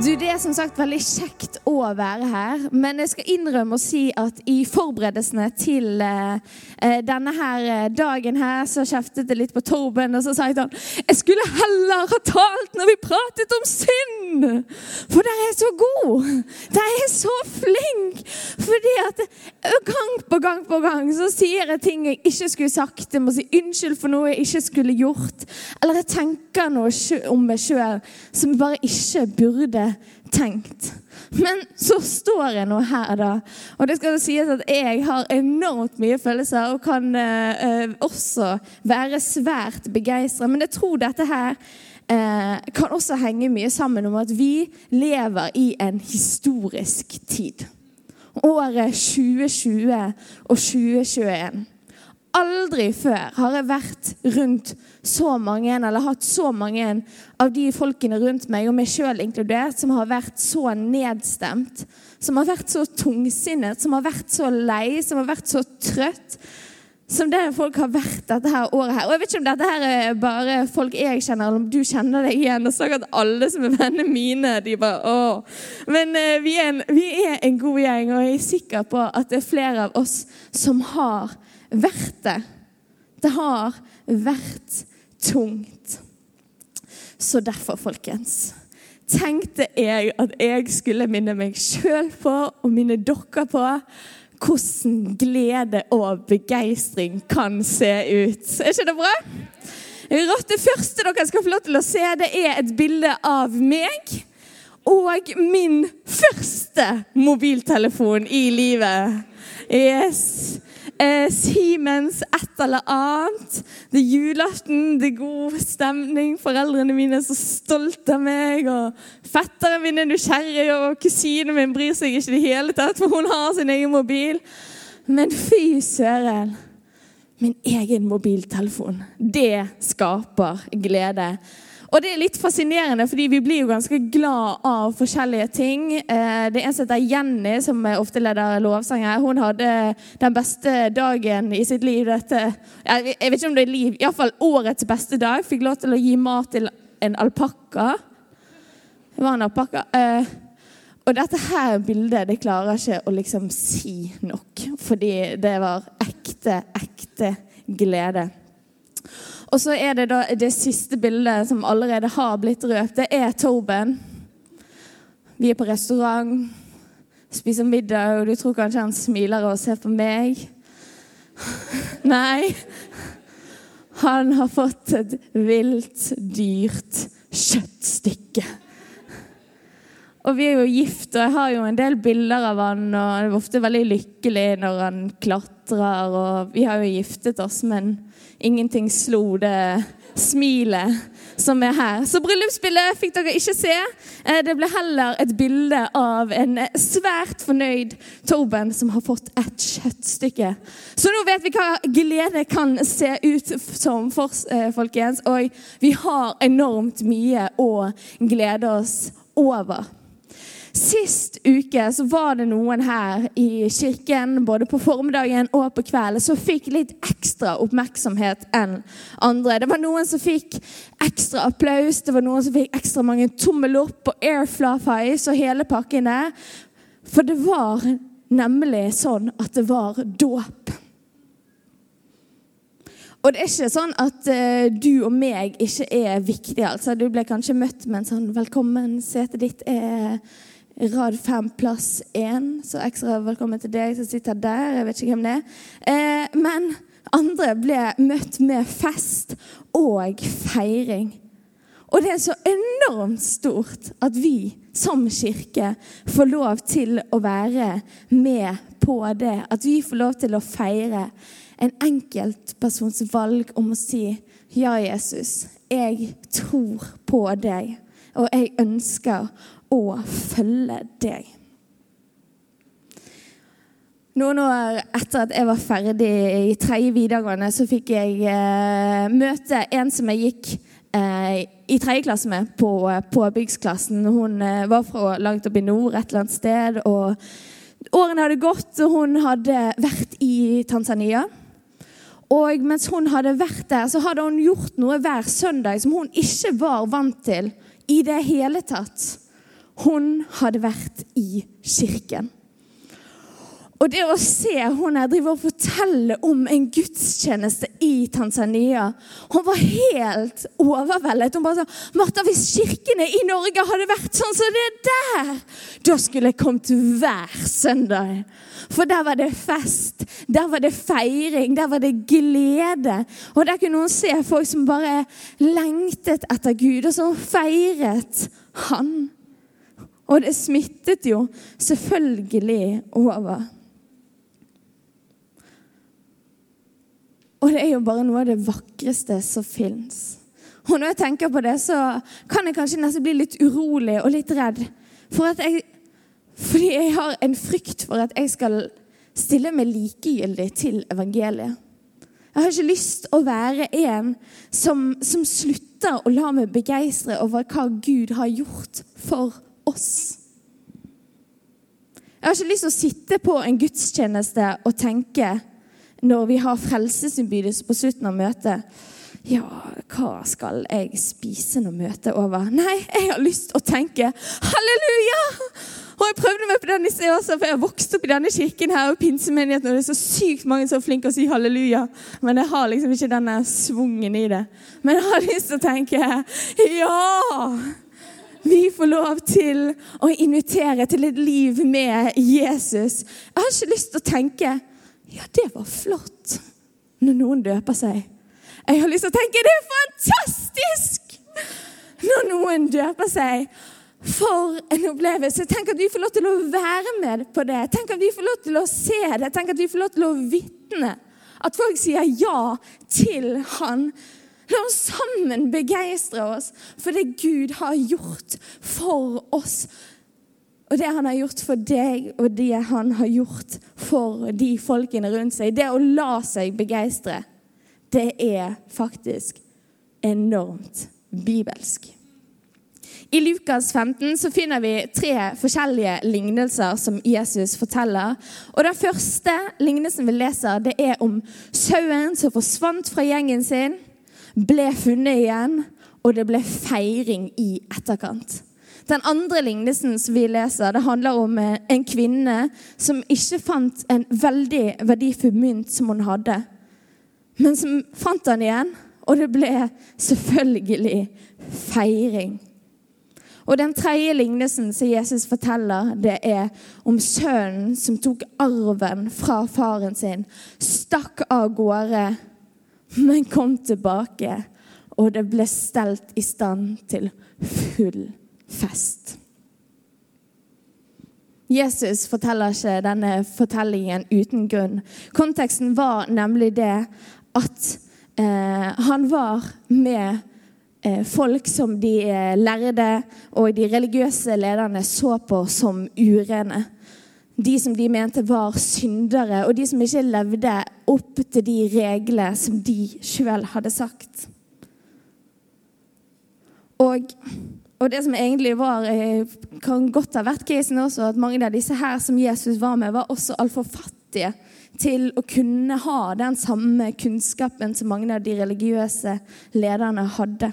Du, Det er som sagt veldig kjekt å være her, men jeg skal innrømme å si at i forberedelsene til uh, denne her eh, dagen her, så kjeftet jeg litt på Torben, og så sa jeg til han Jeg skulle heller ha talt når vi pratet om synd! For der er så god! Der er så flink! Fordi at gang på gang på gang så sier jeg ting jeg ikke skulle sagt. Jeg må si unnskyld for noe jeg ikke skulle gjort. Eller jeg tenker noe om meg sjøl som jeg bare ikke burde tenkt. Men så står jeg nå her, da. Og det skal sies at jeg har enormt mye følelser og kan eh, også være svært begeistra. Men jeg tror dette her eh, kan også henge mye sammen om at vi lever i en historisk tid. Året 2020 og 2021. Aldri før har jeg vært rundt så mange, eller hatt så mange av de folkene rundt meg, og meg sjøl inkludert, som har vært så nedstemt, som har vært så tungsinnet, som har vært så lei, som har vært så trøtt. Som det folk har vært dette her året her. Og jeg vet ikke om dette her er bare folk jeg kjenner, eller om du kjenner deg igjen. Og sikkert alle som er vennene mine, de bare åh. Men uh, vi, er en, vi er en god gjeng, og jeg er sikker på at det er flere av oss som har vært det. Det har vært tungt. Så derfor, folkens, tenkte jeg at jeg skulle minne meg sjøl på og minne dere på hvordan glede og begeistring kan se ut. Er ikke det bra? Det første dere skal få lov til å se, det er et bilde av meg og min første mobiltelefon i livet. Yes eh, Siemens et eller annet. Det er julaften, det er god stemning. Foreldrene mine er så stolte av meg. Og fetteren min er nysgjerrig, og kusinen min bryr seg ikke det hele tatt, for hun har sin egen mobil. Men fy søren. Min egen mobiltelefon. Det skaper glede. Og det er litt fascinerende, fordi vi blir jo ganske glad av forskjellige ting. Eh, det er en som heter Jenny, som ofte leder lovsang her. Hun hadde den beste dagen i sitt liv. Dette, jeg vet ikke om det er liv, iallfall årets beste dag. Fikk lov til å gi mat til en alpakka. Det var en alpakka. Eh, og dette her bildet det klarer ikke å liksom si nok, fordi det var ekte, ekte glede. Og så er det da det siste bildet som allerede har blitt røpt. Det er Torben. Vi er på restaurant, spiser middag, og du tror kanskje han smiler og ser på meg. Nei. Han har fått et vilt, dyrt kjøttstykke. Og vi er jo gift, og jeg har jo en del bilder av han, og han er ofte veldig lykkelig når han klatrer, og vi har jo giftet oss, men ingenting slo det smilet som er her. Så bryllupsbildet fikk dere ikke se. Eh, det ble heller et bilde av en svært fornøyd Torben som har fått et kjøttstykke. Så nå vet vi hva glede kan se ut som, for, folkens. Og vi har enormt mye å glede oss over. Sist uke så var det noen her i kirken både på formiddagen og på kvelden som fikk litt ekstra oppmerksomhet enn andre. Det var noen som fikk ekstra applaus, det var noen som fikk ekstra mange tommel opp og airflafies og hele pakken der. For det var nemlig sånn at det var dåp. Og det er ikke sånn at uh, du og meg ikke er viktige. altså. Du ble kanskje møtt med en sånn 'velkommen, setet ditt er rad fem, plass én. Så ekstra velkommen til deg som sitter der. Jeg vet ikke hvem det er. Eh, men andre ble møtt med fest og feiring. Og det er så enormt stort at vi som kirke får lov til å være med på det. At vi får lov til å feire en enkeltpersons valg om å si ja, Jesus, jeg tror på deg, og jeg ønsker å følge deg. Noen år etter at jeg var ferdig i tredje videregående, så fikk jeg eh, møte en som jeg gikk eh, i tredje klasse med på påbyggsklassen. Hun eh, var fra langt opp i nord et eller annet sted. og Årene hadde gått, og hun hadde vært i Tanzania. Og mens hun hadde vært der, så hadde hun gjort noe hver søndag som hun ikke var vant til i det hele tatt. Hun hadde vært i kirken. Og det å se hun her drive og fortelle om en gudstjeneste i Tanzania Hun var helt overveldet. Hun bare sa Martha, hvis kirkene i Norge hadde vært sånn som det der, da skulle jeg kommet hver søndag. For der var det fest, der var det feiring, der var det glede. Og der kunne hun se folk som bare lengtet etter Gud, og som feiret Han. Og det smittet jo selvfølgelig over. Og det er jo bare noe av det vakreste som fins. Og når jeg tenker på det, så kan jeg kanskje nesten bli litt urolig og litt redd. For jeg, fordi jeg har en frykt for at jeg skal stille meg likegyldig til evangeliet. Jeg har ikke lyst å være en som, som slutter å la meg begeistre over hva Gud har gjort for oss. Jeg har ikke lyst til å sitte på en gudstjeneste og tenke når vi har frelsesinnbydelse på slutten av møtet Ja, hva skal jeg spise når møtet er over? Nei, jeg har lyst til å tenke halleluja! Og jeg prøvde meg på den i sted også, for jeg har vokst opp i denne kirken her og pinsemenigheten, og det er så sykt mange som er flinke å si halleluja. Men jeg har liksom ikke denne svungen i det. Men jeg har lyst til å tenke ja! Vi får lov til å invitere til et liv med Jesus. Jeg har ikke lyst til å tenke ja, det var flott når noen døper seg. Jeg har lyst til å tenke det er fantastisk når noen døper seg. For en opplevelse. Tenk at vi får lov til å være med på det. Tenk at vi får lov til å se det. Tenk at vi får lov til å vitne. At folk sier ja til Han. La oss sammen begeistre oss for det Gud har gjort for oss. Og det han har gjort for deg, og det han har gjort for de folkene rundt seg, det å la seg begeistre, det er faktisk enormt bibelsk. I Lukas 15 så finner vi tre forskjellige lignelser som Jesus forteller. Og Den første lignelsen vi leser, det er om sauen som forsvant fra gjengen sin, ble funnet igjen, og det ble feiring i etterkant. Den andre lignelsen som vi leser, det handler om eh, en kvinne som ikke fant en veldig verdifull mynt som hun hadde, men som fant den igjen. Og det ble selvfølgelig feiring. Og Den tredje lignelsen som Jesus forteller, det er om sønnen som tok arven fra faren sin, stakk av gårde, men kom tilbake, og det ble stelt i stand til full fest. Jesus forteller ikke denne fortellingen uten grunn. Konteksten var nemlig det at eh, han var med eh, folk som de eh, lærde og de religiøse lederne så på som urene. De som de mente var syndere, og de som ikke levde opp til de reglene som de sjøl hadde sagt. Og og det som egentlig var, eh, kan godt ha vært casen også, at mange av disse her som Jesus var med, var også altfor fattige til å kunne ha den samme kunnskapen som mange av de religiøse lederne hadde.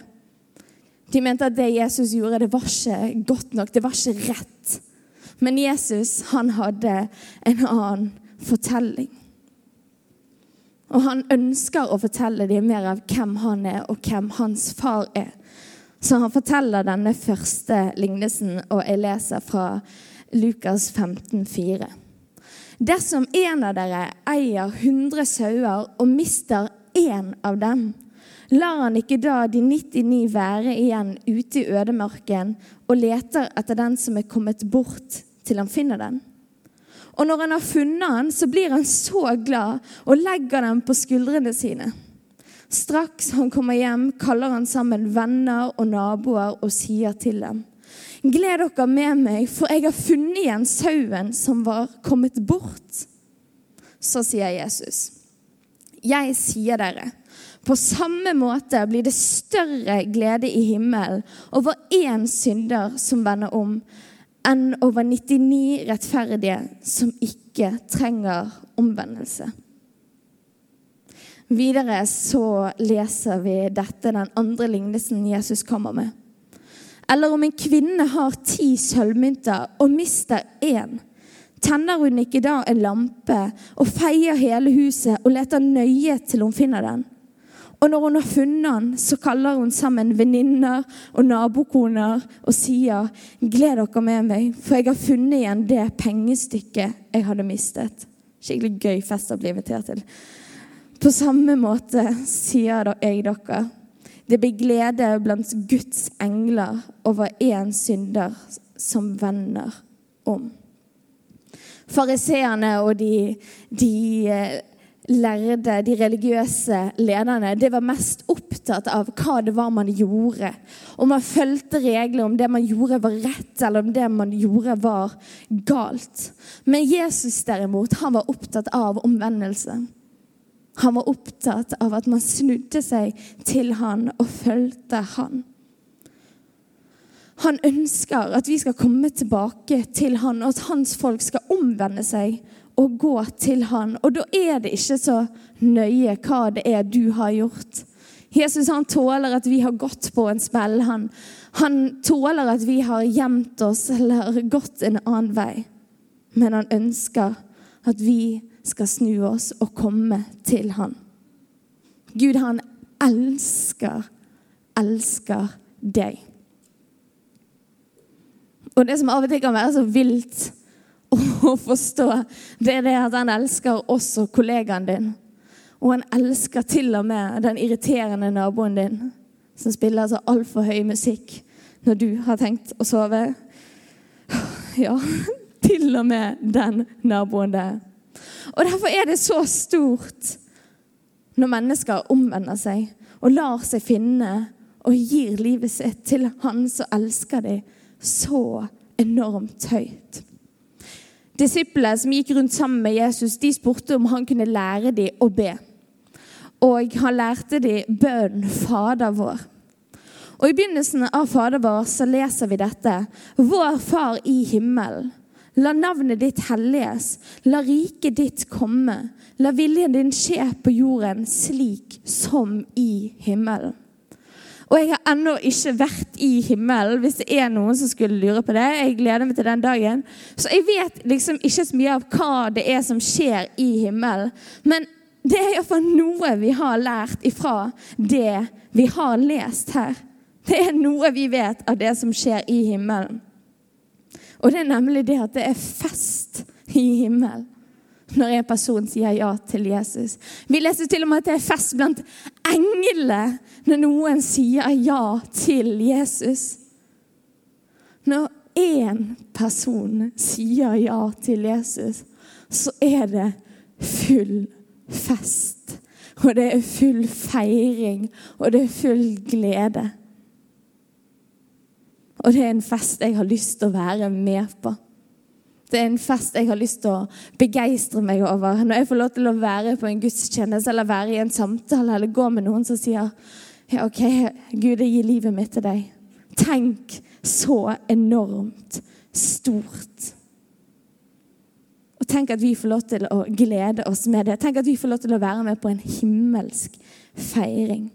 De mente at det Jesus gjorde, det var ikke godt nok, det var ikke rett. Men Jesus, han hadde en annen fortelling. Og han ønsker å fortelle dem mer av hvem han er, og hvem hans far er. Så han forteller denne første lignelsen, og jeg leser fra Lukas 15, 15,4. Dersom en av dere eier 100 sauer og mister én av dem, lar han ikke da de 99 være igjen ute i ødemarken og leter etter den som er kommet bort, til han finner den? Og når han har funnet den, så blir han så glad og legger den på skuldrene sine. Straks han kommer hjem, kaller han sammen venner og naboer og sier til dem.: Gled dere med meg, for jeg har funnet igjen sauen som var kommet bort. Så sier Jesus, jeg sier dere, på samme måte blir det større glede i himmelen over én synder som vender om, enn over 99 rettferdige som ikke trenger omvendelse. Videre så leser vi dette, den andre lignelsen Jesus kommer med. Eller om en kvinne har ti sølvmynter og mister én, tenner hun ikke da en lampe og feier hele huset og leter nøye til hun finner den? Og når hun har funnet den, så kaller hun sammen venninner og nabokoner og sier, 'Gled dere med meg, for jeg har funnet igjen det pengestykket jeg hadde mistet.' Skikkelig gøy fest å bli invitert til. På samme måte sier jeg dere, det blir glede blant Guds engler over én synder som vender om. Fariseerne og de, de eh, lærde, de religiøse lederne, det var mest opptatt av hva det var man gjorde. Om man fulgte regler, om det man gjorde var rett, eller om det man gjorde var galt. Men Jesus derimot, han var opptatt av omvendelse. Han var opptatt av at man snudde seg til han og fulgte han. Han ønsker at vi skal komme tilbake til han, og at hans folk skal omvende seg og gå til han. Og da er det ikke så nøye hva det er du har gjort. Jesus han tåler at vi har gått på en smell. Han, han tåler at vi har gjemt oss eller gått en annen vei. Men han ønsker at vi skal snu oss og komme til han. Gud, han elsker, elsker deg. Og det som av og til kan være så vilt å forstå, det er det at han elsker også kollegaen din. Og han elsker til og med den irriterende naboen din som spiller så altfor høy musikk når du har tenkt å sove. Ja, til og med den naboen der. Og Derfor er det så stort når mennesker omvender seg og lar seg finne og gir livet sitt til Han som elsker dem så enormt høyt. Disiplene som gikk rundt sammen med Jesus, de spurte om han kunne lære dem å be. Og han lærte dem bønnen Fader vår. Og I begynnelsen av Fader vår så leser vi dette. Vår Far i himmelen. La navnet ditt helliges. La riket ditt komme. La viljen din skje på jorden slik som i himmelen. Og jeg har ennå ikke vært i himmelen, hvis det er noen som skulle lure på det. Jeg gleder meg til den dagen. Så jeg vet liksom ikke så mye av hva det er som skjer i himmelen. Men det er iallfall noe vi har lært ifra det vi har lest her. Det er noe vi vet av det som skjer i himmelen. Og det er nemlig det at det er fest i himmelen når en person sier ja til Jesus. Vi leser til og med at det er fest blant englene når noen sier ja til Jesus. Når én person sier ja til Jesus, så er det full fest. Og det er full feiring, og det er full glede. Og det er en fest jeg har lyst til å være med på. Det er en fest jeg har lyst til å begeistre meg over. Når jeg får lov til å være på en gudstjeneste eller være i en samtale eller gå med noen som sier ja, OK, Gud, jeg gir livet mitt til deg. Tenk så enormt stort. Og tenk at vi får lov til å glede oss med det. Tenk at vi får lov til å være med på en himmelsk feiring.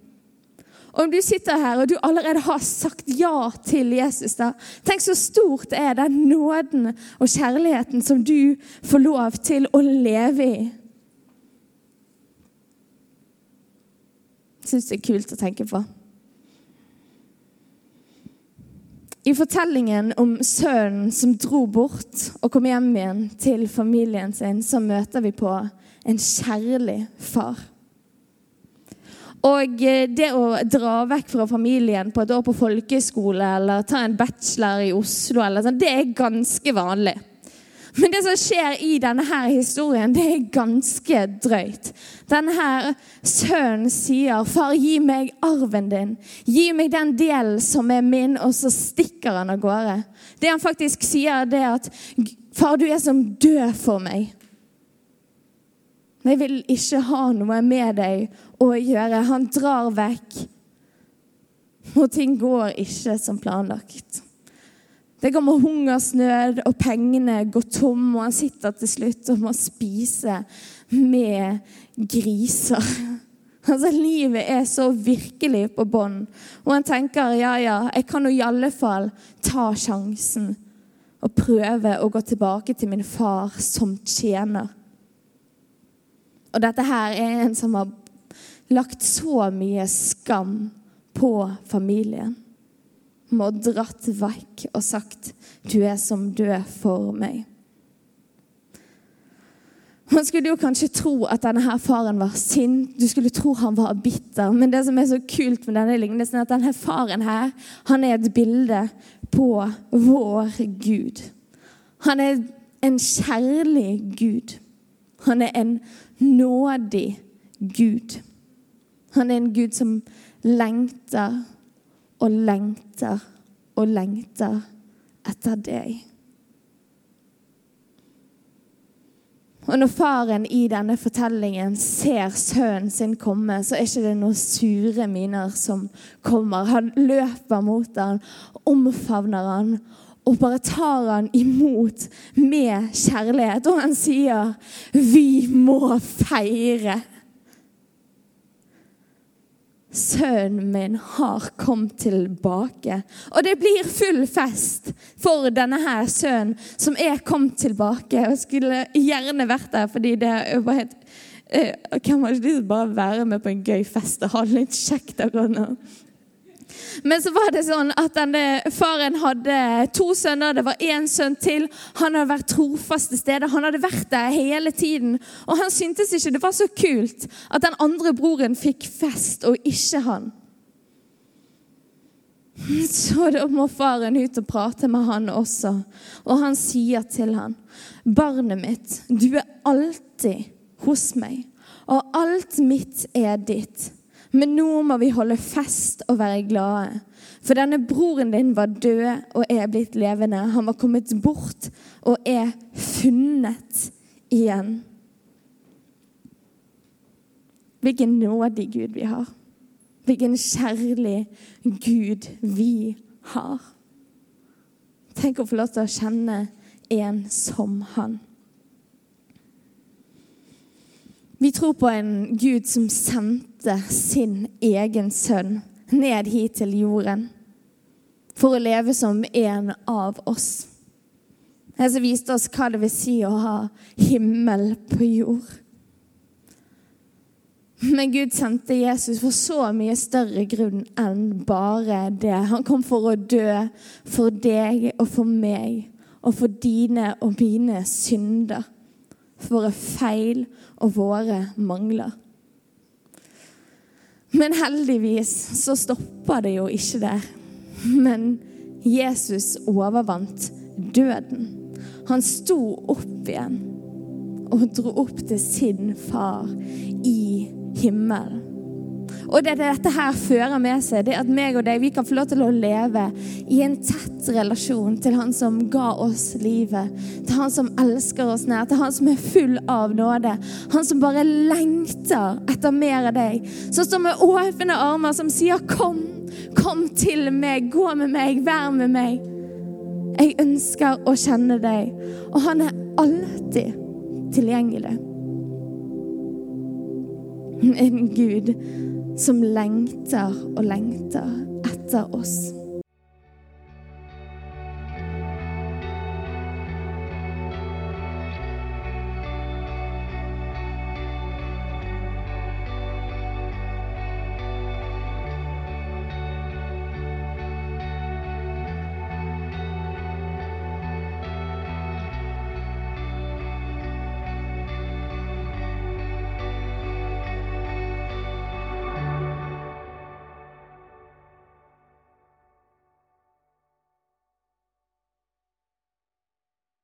Om du sitter her og du allerede har sagt ja til Jesus, da, tenk så stort er den nåden og kjærligheten som du får lov til å leve i. Syns det er kult å tenke på. I fortellingen om sønnen som dro bort og kom hjem igjen til familien sin, så møter vi på en kjærlig far. Og eh, det å dra vekk fra familien på et år på folkeskole eller ta en bachelor i Oslo, sånt, det er ganske vanlig. Men det som skjer i denne her historien, det er ganske drøyt. Denne her sønnen sier, 'Far, gi meg arven din. Gi meg den delen som er min.' Og så stikker han av gårde. Det han faktisk sier, det er at 'Far, du er som død for meg'. Men Jeg vil ikke ha noe med deg å gjøre. Han drar vekk. Og ting går ikke som planlagt. Det kommer hungersnød, og pengene går tom, og han sitter til slutt og må spise med griser. Altså, Livet er så virkelig på bånn. Og han tenker ja, ja, jeg kan jo i alle fall ta sjansen og prøve å gå tilbake til min far som tjener. Og dette her er en som har lagt så mye skam på familien. Må dratt vekk og sagt 'du er som død for meg'. Man skulle jo kanskje tro at denne her faren var sint. Du skulle tro han var bitter. Men det som er så kult med denne lignelsen, er at denne faren her, han er et bilde på vår Gud. Han er en kjærlig Gud. Han er en nådig Gud. Han er en Gud som lengter og lengter og lengter etter deg. Og når faren i denne fortellingen ser sønnen sin komme, så er ikke det noen sure miner som kommer. Han løper mot ham, omfavner han og bare tar han imot med kjærlighet. Og han sier, 'Vi må feire'. Sønnen min har kommet tilbake. Og det blir full fest for denne her sønnen som er kommet tilbake. Og skulle gjerne vært der, fordi det er bare helt Kan har ikke bare være med på en gøy fest og ha det litt kjekt akkurat nå? Men så var det sånn at denne faren hadde to sønner. Det var én sønn til. Han hadde vært trofast til stede. Han hadde vært der hele tiden. Og han syntes ikke det var så kult at den andre broren fikk fest, og ikke han. Så da må faren ut og prate med han også. Og han sier til han, 'Barnet mitt, du er alltid hos meg, og alt mitt er ditt.' Men nå må vi holde fest og være glade. For denne broren din var død og er blitt levende. Han var kommet bort og er funnet igjen. Hvilken nådig Gud vi har. Hvilken kjærlig Gud vi har. Tenk å få lov til å kjenne en som han. Vi tror på en Gud som sendte sin egen sønn ned hit til jorden for å leve som en av oss. Det som viste oss hva det vil si å ha himmel på jord. Men Gud sendte Jesus for så mye større grunn enn bare det. Han kom for å dø for deg og for meg og for dine og mine synder våre feil og våre mangler. Men heldigvis så stoppa det jo ikke der. Men Jesus overvant døden. Han sto opp igjen og dro opp til sin far i himmelen. Og det dette her fører med seg, det at meg og deg vi kan få lov til å leve i en tett relasjon til Han som ga oss livet. Til Han som elsker oss nær. Til Han som er full av nåde. Han som bare lengter etter mer av deg. Som står med åpne armer, som sier 'Kom, kom til meg. Gå med meg. Vær med meg'. Jeg ønsker å kjenne deg. Og han er alltid tilgjengelig. En Gud som lengter og lengter etter oss.